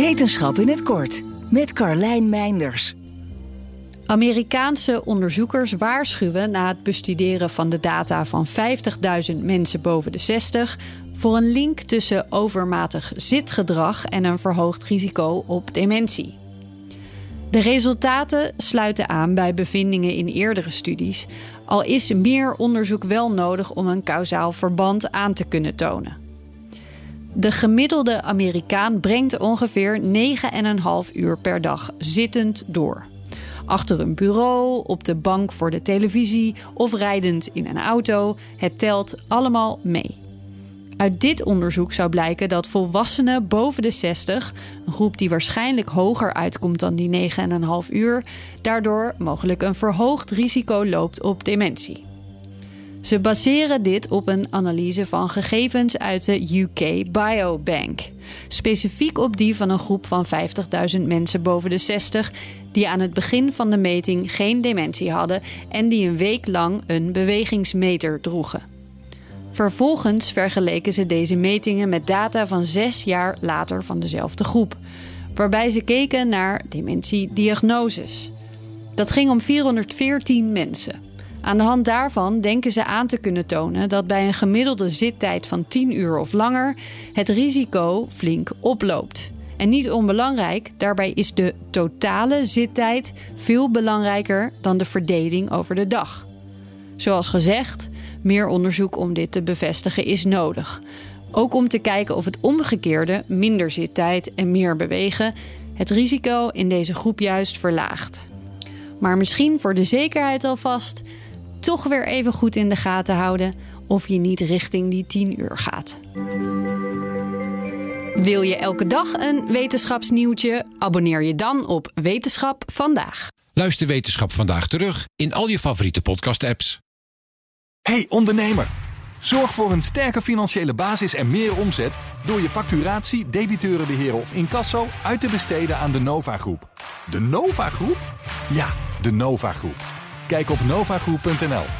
Wetenschap in het kort met Carlijn Meinders. Amerikaanse onderzoekers waarschuwen na het bestuderen van de data van 50.000 mensen boven de 60 voor een link tussen overmatig zitgedrag en een verhoogd risico op dementie. De resultaten sluiten aan bij bevindingen in eerdere studies, al is meer onderzoek wel nodig om een kausaal verband aan te kunnen tonen. De gemiddelde Amerikaan brengt ongeveer 9,5 uur per dag zittend door. Achter een bureau, op de bank voor de televisie of rijdend in een auto, het telt allemaal mee. Uit dit onderzoek zou blijken dat volwassenen boven de 60, een groep die waarschijnlijk hoger uitkomt dan die 9,5 uur, daardoor mogelijk een verhoogd risico loopt op dementie. Ze baseren dit op een analyse van gegevens uit de UK Biobank. Specifiek op die van een groep van 50.000 mensen boven de 60 die aan het begin van de meting geen dementie hadden en die een week lang een bewegingsmeter droegen. Vervolgens vergeleken ze deze metingen met data van zes jaar later van dezelfde groep, waarbij ze keken naar dementiediagnoses. Dat ging om 414 mensen. Aan de hand daarvan denken ze aan te kunnen tonen dat bij een gemiddelde zittijd van 10 uur of langer het risico flink oploopt. En niet onbelangrijk, daarbij is de totale zittijd veel belangrijker dan de verdeling over de dag. Zoals gezegd, meer onderzoek om dit te bevestigen is nodig. Ook om te kijken of het omgekeerde, minder zittijd en meer bewegen, het risico in deze groep juist verlaagt. Maar misschien voor de zekerheid alvast toch weer even goed in de gaten houden of je niet richting die 10 uur gaat. Wil je elke dag een wetenschapsnieuwtje? Abonneer je dan op Wetenschap vandaag. Luister Wetenschap vandaag terug in al je favoriete podcast-apps. Hey ondernemer, zorg voor een sterke financiële basis en meer omzet door je facturatie, debiteurenbeheer of incasso uit te besteden aan de Nova Groep. De Nova Groep? Ja, de Nova Groep. Kijk op novagroep.nl.